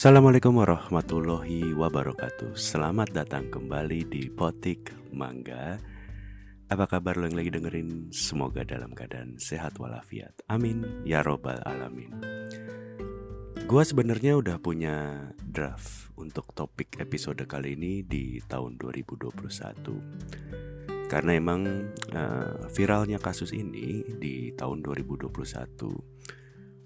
Assalamualaikum warahmatullahi wabarakatuh. Selamat datang kembali di Potik Mangga. Apa kabar lo yang lagi dengerin? Semoga dalam keadaan sehat walafiat. Amin. Ya Robbal Alamin. Gua sebenarnya udah punya draft untuk topik episode kali ini di tahun 2021 Karena emang uh, viralnya kasus ini di tahun 2021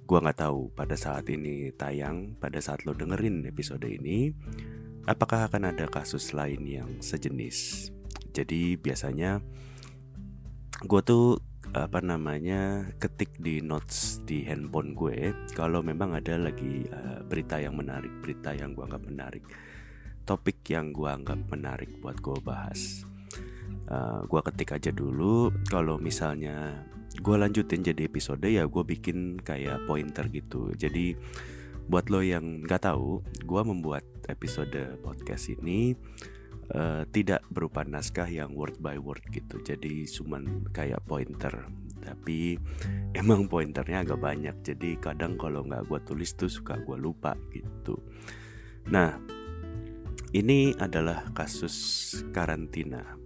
Gua nggak tahu pada saat ini tayang, pada saat lo dengerin episode ini, apakah akan ada kasus lain yang sejenis. Jadi biasanya gue tuh apa namanya ketik di notes di handphone gue kalau memang ada lagi uh, berita yang menarik, berita yang gue anggap menarik, topik yang gue anggap menarik buat gue bahas. Uh, gue ketik aja dulu kalau misalnya gue lanjutin jadi episode ya gue bikin kayak pointer gitu. Jadi buat lo yang nggak tahu gue membuat episode podcast ini uh, tidak berupa naskah yang word by word gitu. Jadi cuman kayak pointer. Tapi emang pointernya agak banyak. Jadi kadang kalau nggak gue tulis tuh suka gue lupa gitu. Nah ini adalah kasus karantina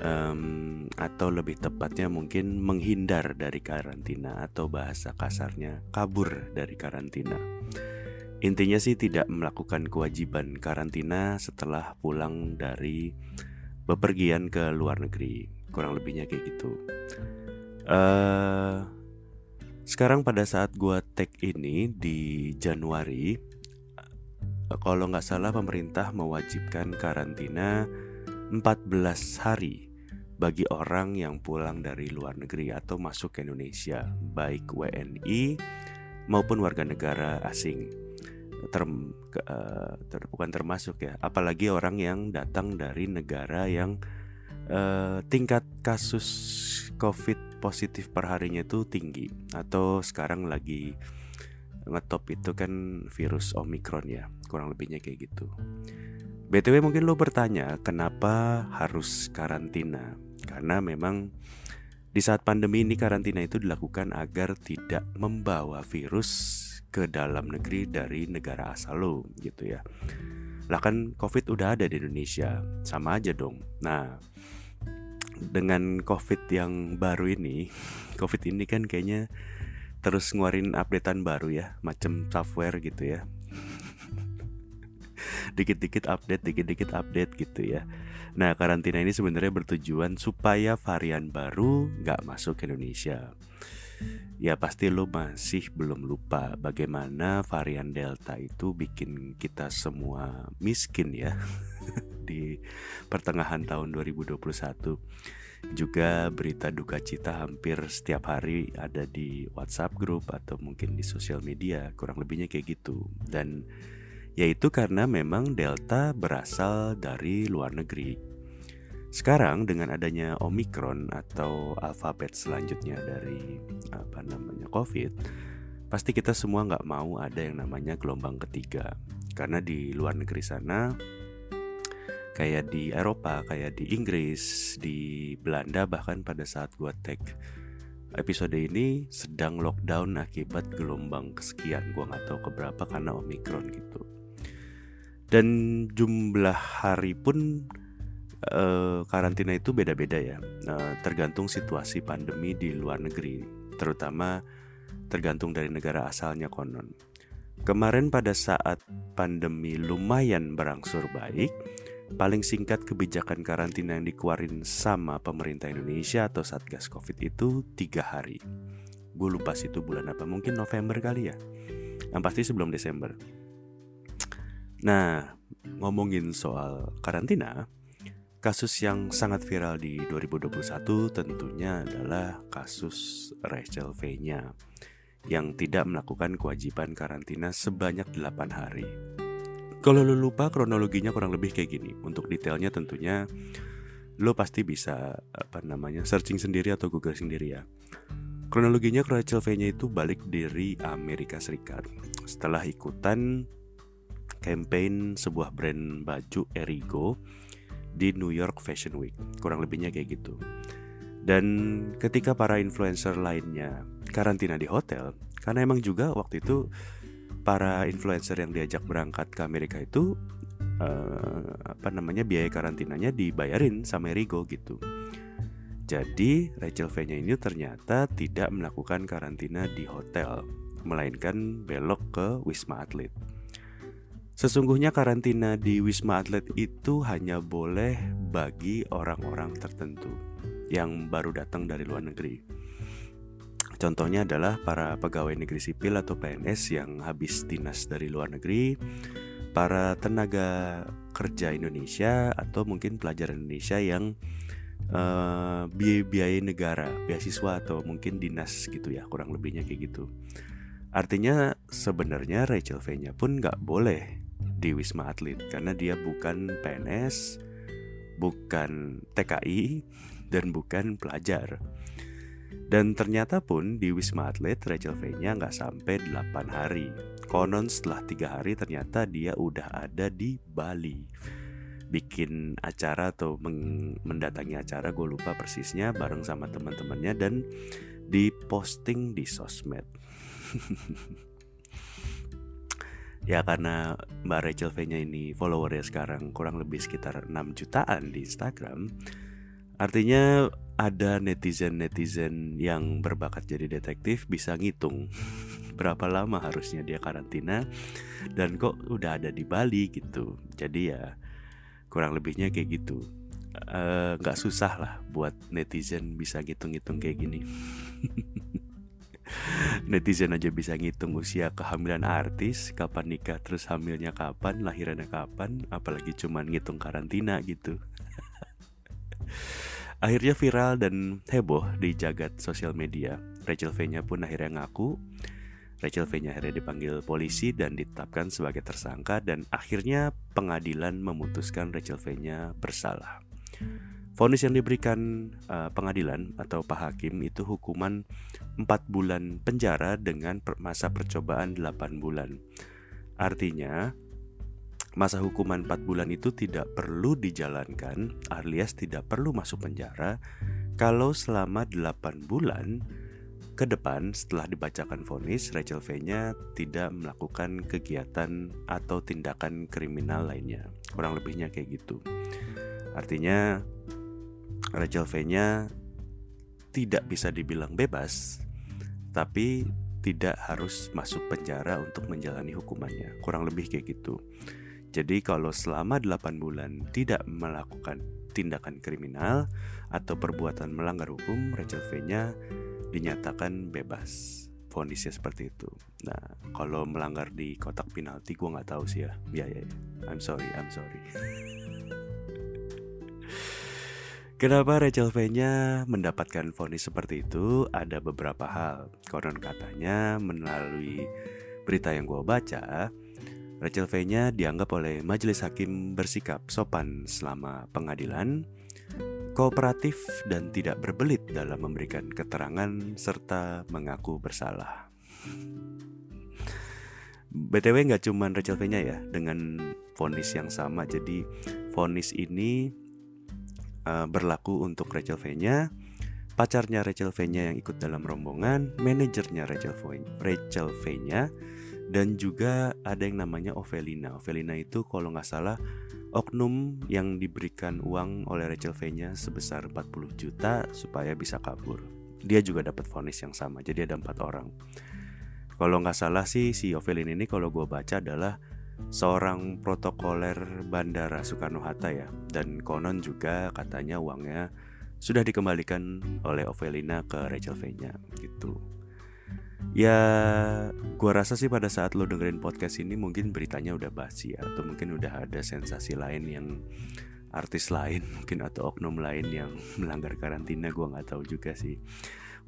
um, atau lebih tepatnya mungkin menghindar dari karantina atau bahasa kasarnya kabur dari karantina. Intinya sih tidak melakukan kewajiban karantina setelah pulang dari bepergian ke luar negeri. Kurang lebihnya kayak gitu. Uh, sekarang pada saat gua tag ini di Januari, kalau nggak salah pemerintah mewajibkan karantina 14 hari bagi orang yang pulang dari luar negeri atau masuk ke Indonesia, baik WNI maupun warga negara asing. Term, uh, ter, bukan termasuk ya, apalagi orang yang datang dari negara yang uh, tingkat kasus COVID positif per harinya itu tinggi atau sekarang lagi ngetop itu kan virus Omicron ya, kurang lebihnya kayak gitu. BTW mungkin lo bertanya kenapa harus karantina karena memang di saat pandemi ini karantina itu dilakukan agar tidak membawa virus ke dalam negeri dari negara asal lo gitu ya. Lah kan Covid udah ada di Indonesia, sama aja dong. Nah, dengan Covid yang baru ini, Covid ini kan kayaknya terus ngeluarin updatean baru ya, macam software gitu ya. Dikit-dikit update, dikit-dikit update gitu ya. Nah, karantina ini sebenarnya bertujuan supaya varian baru nggak masuk ke Indonesia. Ya pasti lo masih belum lupa bagaimana varian Delta itu bikin kita semua miskin ya di pertengahan tahun 2021 juga berita duka cita hampir setiap hari ada di WhatsApp grup atau mungkin di sosial media kurang lebihnya kayak gitu dan yaitu karena memang Delta berasal dari luar negeri. Sekarang dengan adanya Omicron atau alfabet selanjutnya dari apa namanya COVID, pasti kita semua nggak mau ada yang namanya gelombang ketiga. Karena di luar negeri sana, kayak di Eropa, kayak di Inggris, di Belanda bahkan pada saat gua tag episode ini sedang lockdown akibat gelombang kesekian. Gua nggak tahu keberapa karena Omicron gitu dan jumlah hari pun uh, karantina itu beda-beda ya. Uh, tergantung situasi pandemi di luar negeri terutama tergantung dari negara asalnya konon. Kemarin pada saat pandemi lumayan berangsur baik paling singkat kebijakan karantina yang dikeluarin sama pemerintah Indonesia atau Satgas Covid itu tiga hari. Gue lupa sih itu bulan apa mungkin November kali ya. Yang pasti sebelum Desember Nah, ngomongin soal karantina, kasus yang sangat viral di 2021 tentunya adalah kasus Rachel V-nya yang tidak melakukan kewajiban karantina sebanyak 8 hari. Kalau lo lupa kronologinya kurang lebih kayak gini. Untuk detailnya tentunya lo pasti bisa apa namanya searching sendiri atau google sendiri ya. Kronologinya Rachel V-nya itu balik dari Amerika Serikat setelah ikutan campaign sebuah brand baju Erigo di New York Fashion Week. Kurang lebihnya kayak gitu. Dan ketika para influencer lainnya karantina di hotel, karena emang juga waktu itu para influencer yang diajak berangkat ke Amerika itu uh, apa namanya biaya karantinanya dibayarin sama Erigo gitu. Jadi Rachel V-nya ini ternyata tidak melakukan karantina di hotel, melainkan belok ke Wisma Atlet. Sesungguhnya karantina di Wisma Atlet itu hanya boleh bagi orang-orang tertentu yang baru datang dari luar negeri. Contohnya adalah para pegawai negeri sipil atau PNS yang habis dinas dari luar negeri, para tenaga kerja Indonesia atau mungkin pelajar Indonesia yang uh, biaya negara, beasiswa atau mungkin dinas gitu ya, kurang lebihnya kayak gitu. Artinya sebenarnya Rachel V-nya pun nggak boleh di Wisma Atlet karena dia bukan PNS, bukan TKI, dan bukan pelajar. Dan ternyata pun di Wisma Atlet Rachel V-nya nggak sampai 8 hari. Konon setelah tiga hari ternyata dia udah ada di Bali. Bikin acara atau mendatangi acara gue lupa persisnya bareng sama teman-temannya dan diposting di sosmed. ya karena Mbak Rachel V-nya ini followernya sekarang kurang lebih sekitar 6 jutaan di Instagram Artinya ada netizen-netizen yang berbakat jadi detektif bisa ngitung berapa lama harusnya dia karantina dan kok udah ada di Bali gitu. Jadi ya kurang lebihnya kayak gitu. Eh, nggak susah lah buat netizen bisa ngitung-ngitung kayak gini. netizen aja bisa ngitung usia kehamilan artis, kapan nikah, terus hamilnya kapan, lahirannya kapan, apalagi cuman ngitung karantina gitu. Akhirnya viral dan heboh di jagat sosial media. Rachel V-nya pun akhirnya ngaku. Rachel V-nya akhirnya dipanggil polisi dan ditetapkan sebagai tersangka dan akhirnya pengadilan memutuskan Rachel V-nya bersalah. Vonis yang diberikan uh, pengadilan atau Pak Hakim itu hukuman 4 bulan penjara dengan masa percobaan 8 bulan. Artinya, masa hukuman 4 bulan itu tidak perlu dijalankan alias tidak perlu masuk penjara kalau selama 8 bulan ke depan setelah dibacakan vonis Rachel V-nya tidak melakukan kegiatan atau tindakan kriminal lainnya. Kurang lebihnya kayak gitu. Artinya Rachel V-nya tidak bisa dibilang bebas tapi tidak harus masuk penjara untuk menjalani hukumannya. Kurang lebih kayak gitu. Jadi kalau selama 8 bulan tidak melakukan tindakan kriminal atau perbuatan melanggar hukum, Rachel V-nya dinyatakan bebas. Fonisnya seperti itu. Nah, kalau melanggar di kotak penalti gue nggak tahu sih ya. Ya ya, ya. I'm sorry, I'm sorry. Kenapa Rachel V-nya mendapatkan vonis seperti itu? Ada beberapa hal. Konon katanya melalui berita yang gue baca, Rachel V-nya dianggap oleh majelis hakim bersikap sopan selama pengadilan, kooperatif dan tidak berbelit dalam memberikan keterangan serta mengaku bersalah. BTW nggak cuma Rachel V-nya ya dengan vonis yang sama. Jadi vonis ini uh, berlaku untuk Rachel V-nya, pacarnya Rachel V-nya yang ikut dalam rombongan, manajernya Rachel V-nya, dan juga ada yang namanya Ovelina. Ovelina itu kalau nggak salah oknum yang diberikan uang oleh Rachel V-nya sebesar 40 juta supaya bisa kabur. Dia juga dapat vonis yang sama, jadi ada empat orang. Kalau nggak salah sih si Ovelina ini kalau gue baca adalah seorang protokoler bandara Soekarno Hatta ya, dan konon juga katanya uangnya sudah dikembalikan oleh Ovelina ke Rachel V-nya gitu. Ya, gua rasa sih pada saat lo dengerin podcast ini mungkin beritanya udah basi ya, atau mungkin udah ada sensasi lain yang artis lain mungkin atau oknum lain yang melanggar karantina gua nggak tahu juga sih.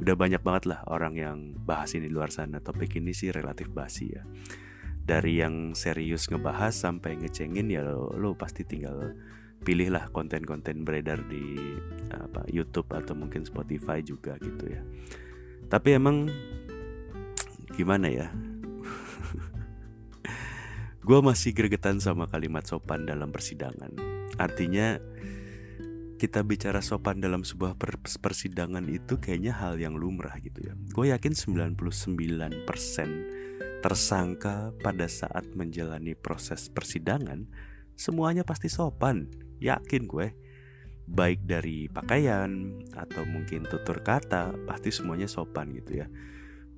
Udah banyak banget lah orang yang bahas ini di luar sana. Topik ini sih relatif basi ya. Dari yang serius ngebahas sampai ngecengin ya lo, lo pasti tinggal pilih lah konten-konten beredar di apa YouTube atau mungkin Spotify juga gitu ya. Tapi emang gimana ya? Gue masih gregetan sama kalimat sopan dalam persidangan. Artinya kita bicara sopan dalam sebuah persidangan itu kayaknya hal yang lumrah gitu ya. Gue yakin 99% tersangka pada saat menjalani proses persidangan semuanya pasti sopan, yakin gue. Baik dari pakaian atau mungkin tutur kata, pasti semuanya sopan gitu ya.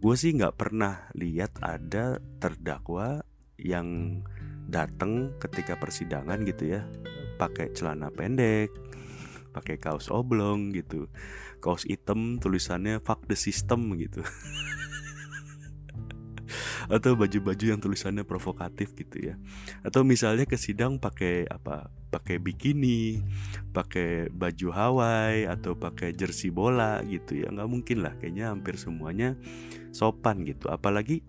Gue sih nggak pernah lihat ada terdakwa yang datang ketika persidangan gitu ya, pakai celana pendek, pakai kaos oblong gitu, kaos hitam tulisannya "fuck the system" gitu. atau baju-baju yang tulisannya provokatif gitu ya. Atau misalnya ke sidang pakai apa pakai bikini pakai baju Hawaii atau pakai jersey bola gitu ya. Nggak mungkin lah kayaknya hampir semuanya sopan gitu. Apalagi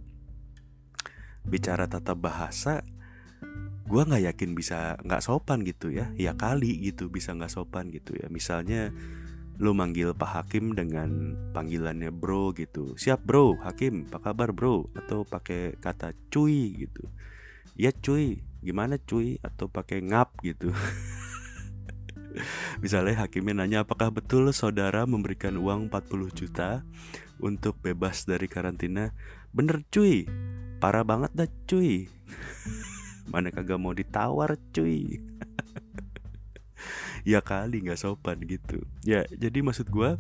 bicara tata bahasa gue nggak yakin bisa nggak sopan gitu ya. Ya kali gitu bisa nggak sopan gitu ya. Misalnya lu manggil Pak Hakim dengan panggilannya bro gitu. Siap bro. Hakim apa kabar bro? Atau pakai kata cuy gitu. Ya cuy. Gimana cuy? Atau pakai ngap gitu. Misalnya Hakimnya nanya apakah betul saudara memberikan uang 40 juta untuk bebas dari karantina? Bener cuy. Parah banget dah cuy. Mana kagak mau ditawar cuy ya kali nggak sopan gitu. Ya jadi maksud gue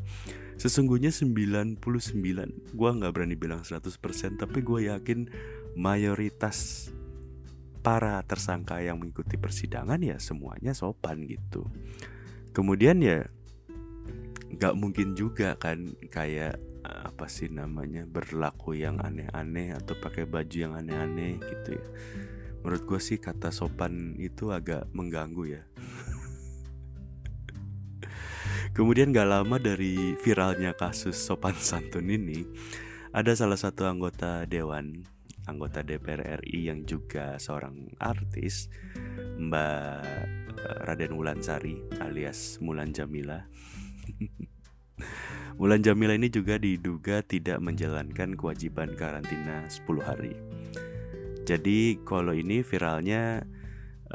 sesungguhnya 99 gue nggak berani bilang 100% tapi gue yakin mayoritas para tersangka yang mengikuti persidangan ya semuanya sopan gitu. Kemudian ya nggak mungkin juga kan kayak apa sih namanya berlaku yang aneh-aneh atau pakai baju yang aneh-aneh gitu ya. Menurut gue sih kata sopan itu agak mengganggu ya Kemudian gak lama dari viralnya kasus sopan santun ini Ada salah satu anggota Dewan Anggota DPR RI yang juga seorang artis Mbak eh, Raden Wulansari alias Mulan Jamila. Mulan Jamila ini juga diduga tidak menjalankan kewajiban karantina 10 hari. Jadi kalau ini viralnya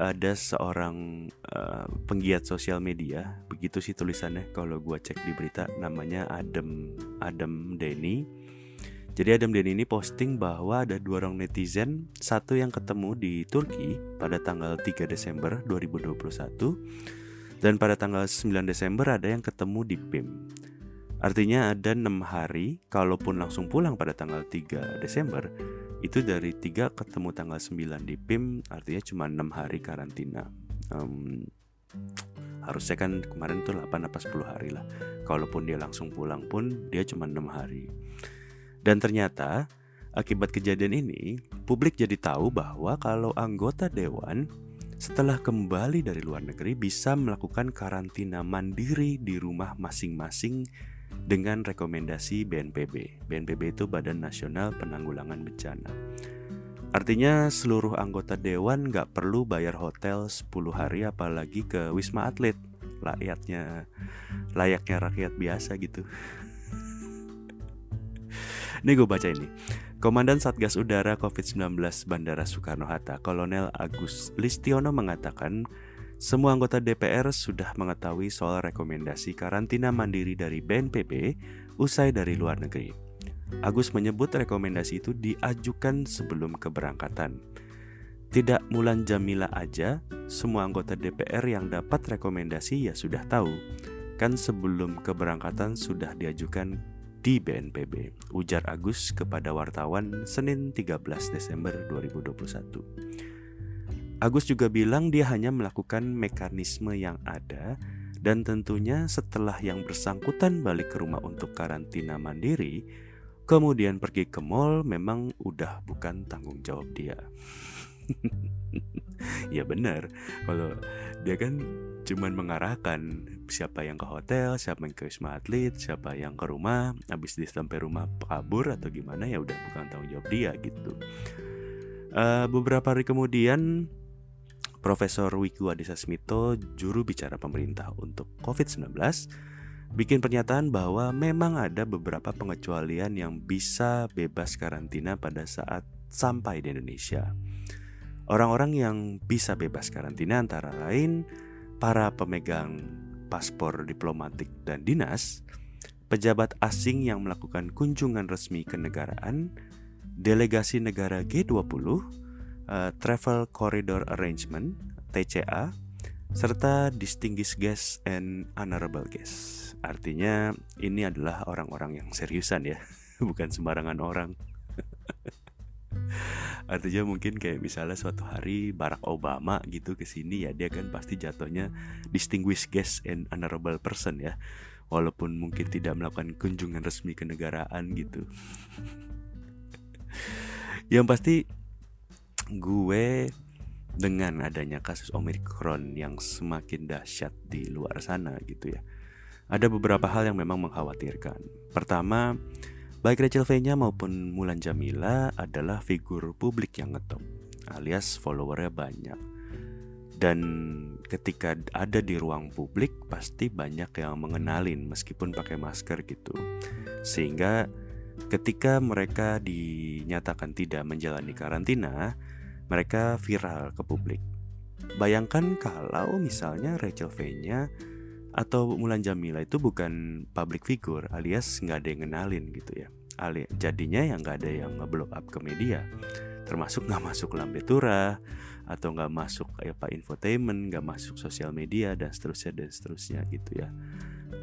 ada seorang uh, penggiat sosial media begitu sih tulisannya kalau gue cek di berita namanya Adam Adam Denny. Jadi Adam Denny ini posting bahwa ada dua orang netizen satu yang ketemu di Turki pada tanggal 3 Desember 2021 dan pada tanggal 9 Desember ada yang ketemu di PIM artinya ada enam hari kalaupun langsung pulang pada tanggal 3 Desember itu dari tiga ketemu tanggal 9 di PIM artinya cuma enam hari karantina. Um, harusnya kan kemarin tuh 8 apa 10 hari lah. Kalaupun dia langsung pulang pun dia cuma enam hari. Dan ternyata akibat kejadian ini publik jadi tahu bahwa kalau anggota dewan setelah kembali dari luar negeri bisa melakukan karantina mandiri di rumah masing-masing dengan rekomendasi BNPB. BNPB itu Badan Nasional Penanggulangan Bencana. Artinya seluruh anggota dewan nggak perlu bayar hotel 10 hari apalagi ke Wisma Atlet. Layaknya layaknya rakyat biasa gitu. ini gue baca ini. Komandan Satgas Udara COVID-19 Bandara Soekarno-Hatta, Kolonel Agus Listiono mengatakan semua anggota DPR sudah mengetahui soal rekomendasi karantina mandiri dari BNPB usai dari luar negeri. Agus menyebut rekomendasi itu diajukan sebelum keberangkatan. Tidak Mulan Jamila aja, semua anggota DPR yang dapat rekomendasi ya sudah tahu. Kan sebelum keberangkatan sudah diajukan di BNPB, ujar Agus kepada wartawan Senin 13 Desember 2021. Agus juga bilang dia hanya melakukan mekanisme yang ada dan tentunya setelah yang bersangkutan balik ke rumah untuk karantina mandiri, kemudian pergi ke mall memang udah bukan tanggung jawab dia. ya benar, kalau dia kan cuman mengarahkan siapa yang ke hotel, siapa yang ke wisma atlet, siapa yang ke rumah, habis dia sampai rumah kabur atau gimana ya udah bukan tanggung jawab dia gitu. Uh, beberapa hari kemudian Profesor Wiku Adhisa Smito, juru bicara pemerintah untuk COVID-19, bikin pernyataan bahwa memang ada beberapa pengecualian yang bisa bebas karantina pada saat sampai di Indonesia. Orang-orang yang bisa bebas karantina antara lain para pemegang paspor diplomatik dan dinas, pejabat asing yang melakukan kunjungan resmi ke negaraan, delegasi negara G20, uh, Travel Corridor Arrangement (TCA), serta Distinguished Guests and Honorable Guests. Artinya ini adalah orang-orang yang seriusan ya, bukan sembarangan orang. Artinya mungkin kayak misalnya suatu hari Barack Obama gitu ke sini ya dia kan pasti jatuhnya distinguished guest and honorable person ya. Walaupun mungkin tidak melakukan kunjungan resmi ke negaraan gitu. Yang pasti gue dengan adanya kasus Omicron yang semakin dahsyat di luar sana gitu ya. Ada beberapa hal yang memang mengkhawatirkan. Pertama, baik Rachel V-nya maupun Mulan Jamila adalah figur publik yang ngetop, alias followernya banyak. Dan ketika ada di ruang publik pasti banyak yang mengenalin meskipun pakai masker gitu. Sehingga Ketika mereka dinyatakan tidak menjalani karantina, mereka viral ke publik. Bayangkan kalau misalnya Rachel V-nya atau Mulan Jamila itu bukan public figure alias nggak ada yang kenalin gitu ya. Ali, jadinya yang nggak ada yang nge-blow up ke media, termasuk nggak masuk lambe tura atau nggak masuk apa infotainment, nggak masuk sosial media dan seterusnya dan seterusnya gitu ya.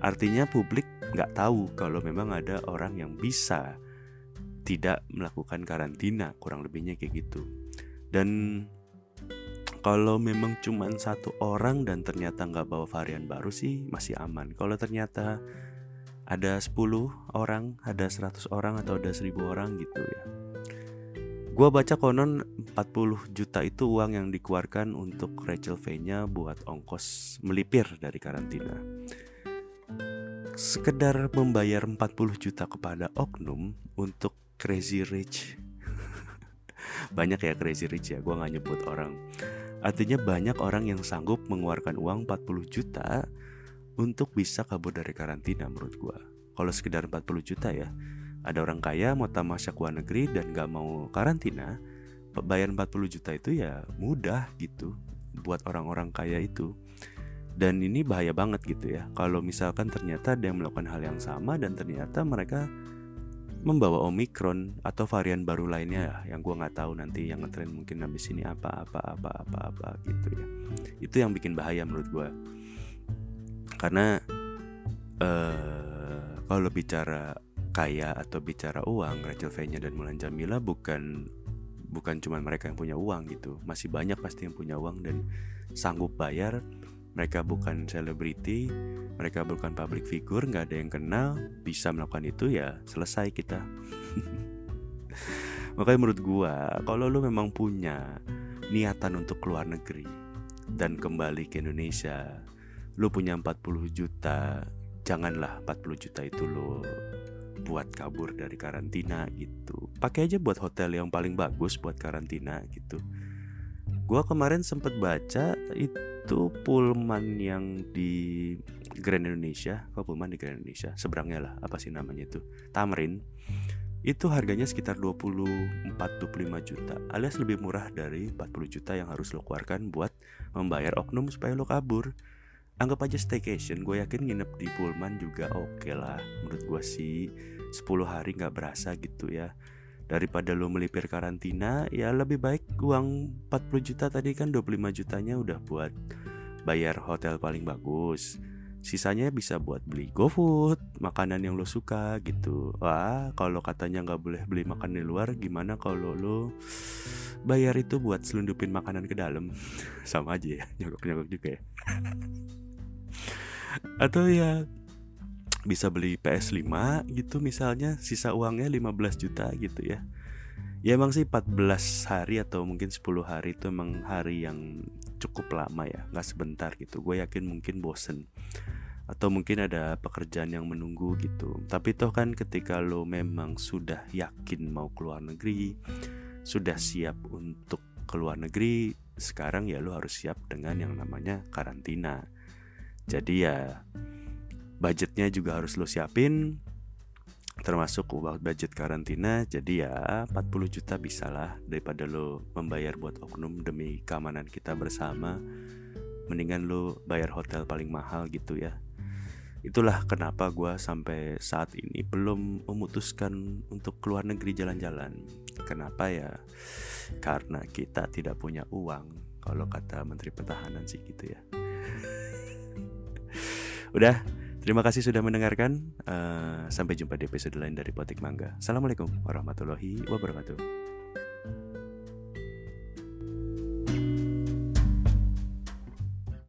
Artinya publik nggak tahu kalau memang ada orang yang bisa tidak melakukan karantina kurang lebihnya kayak gitu dan kalau memang cuma satu orang dan ternyata nggak bawa varian baru sih masih aman. Kalau ternyata ada 10 orang ada 100 orang atau ada 1000 orang gitu ya. Gua baca konon 40 juta itu uang yang dikeluarkan untuk Rachel V-nya buat ongkos melipir dari karantina. Sekedar membayar 40 juta kepada oknum untuk crazy rich banyak ya crazy rich ya gue nggak nyebut orang. Artinya banyak orang yang sanggup mengeluarkan uang 40 juta untuk bisa kabur dari karantina menurut gue kalau sekedar 40 juta ya ada orang kaya mau tamasya ke luar negeri dan gak mau karantina bayar 40 juta itu ya mudah gitu buat orang-orang kaya itu. Dan ini bahaya banget gitu ya kalau misalkan ternyata ada yang melakukan hal yang sama dan ternyata mereka membawa omikron atau varian baru lainnya ya yang gue nggak tahu nanti yang ngetren mungkin habis ini apa apa apa apa apa gitu ya. Itu yang bikin bahaya menurut gue karena uh, kalau bicara kaya atau bicara uang Rachel V-nya dan Mulan Jamila bukan bukan cuma mereka yang punya uang gitu. Masih banyak pasti yang punya uang dan sanggup bayar mereka bukan selebriti, mereka bukan public figure, nggak ada yang kenal, bisa melakukan itu ya selesai kita. Makanya menurut gua, kalau lu memang punya niatan untuk keluar negeri dan kembali ke Indonesia, lu punya 40 juta, janganlah 40 juta itu lu buat kabur dari karantina gitu. Pakai aja buat hotel yang paling bagus buat karantina gitu. Gua kemarin sempet baca itu Pullman yang di Grand Indonesia, kok Pullman di Grand Indonesia, seberangnya lah, apa sih namanya itu, Tamrin, itu harganya sekitar 24-25 juta, alias lebih murah dari 40 juta yang harus lo keluarkan buat membayar oknum supaya lo kabur. Anggap aja staycation, gue yakin nginep di Pullman juga oke okay lah, menurut gue sih 10 hari nggak berasa gitu ya daripada lo melipir karantina ya lebih baik uang 40 juta tadi kan 25 jutanya udah buat bayar hotel paling bagus. Sisanya bisa buat beli GoFood makanan yang lo suka gitu. Wah kalau katanya nggak boleh beli makan di luar gimana kalau lo bayar itu buat selundupin makanan ke dalam? Sama aja ya nyogok nyogok juga ya. Atau ya bisa beli PS5 gitu misalnya sisa uangnya 15 juta gitu ya. Ya emang sih 14 hari atau mungkin 10 hari itu emang hari yang cukup lama ya nggak sebentar gitu. Gue yakin mungkin bosen. Atau mungkin ada pekerjaan yang menunggu gitu. Tapi toh kan ketika lo memang sudah yakin mau keluar negeri sudah siap untuk keluar negeri sekarang ya lo harus siap dengan yang namanya karantina. Jadi ya budgetnya juga harus lo siapin termasuk budget karantina jadi ya 40 juta bisa lah daripada lo membayar buat oknum demi keamanan kita bersama. Mendingan lo bayar hotel paling mahal gitu ya. Itulah kenapa gue sampai saat ini belum memutuskan untuk keluar negeri jalan-jalan. Kenapa ya? Karena kita tidak punya uang kalau kata Menteri Pertahanan sih gitu ya. Udah terima kasih sudah mendengarkan uh, sampai jumpa di episode lain dari Potik Mangga. Assalamualaikum warahmatullahi wabarakatuh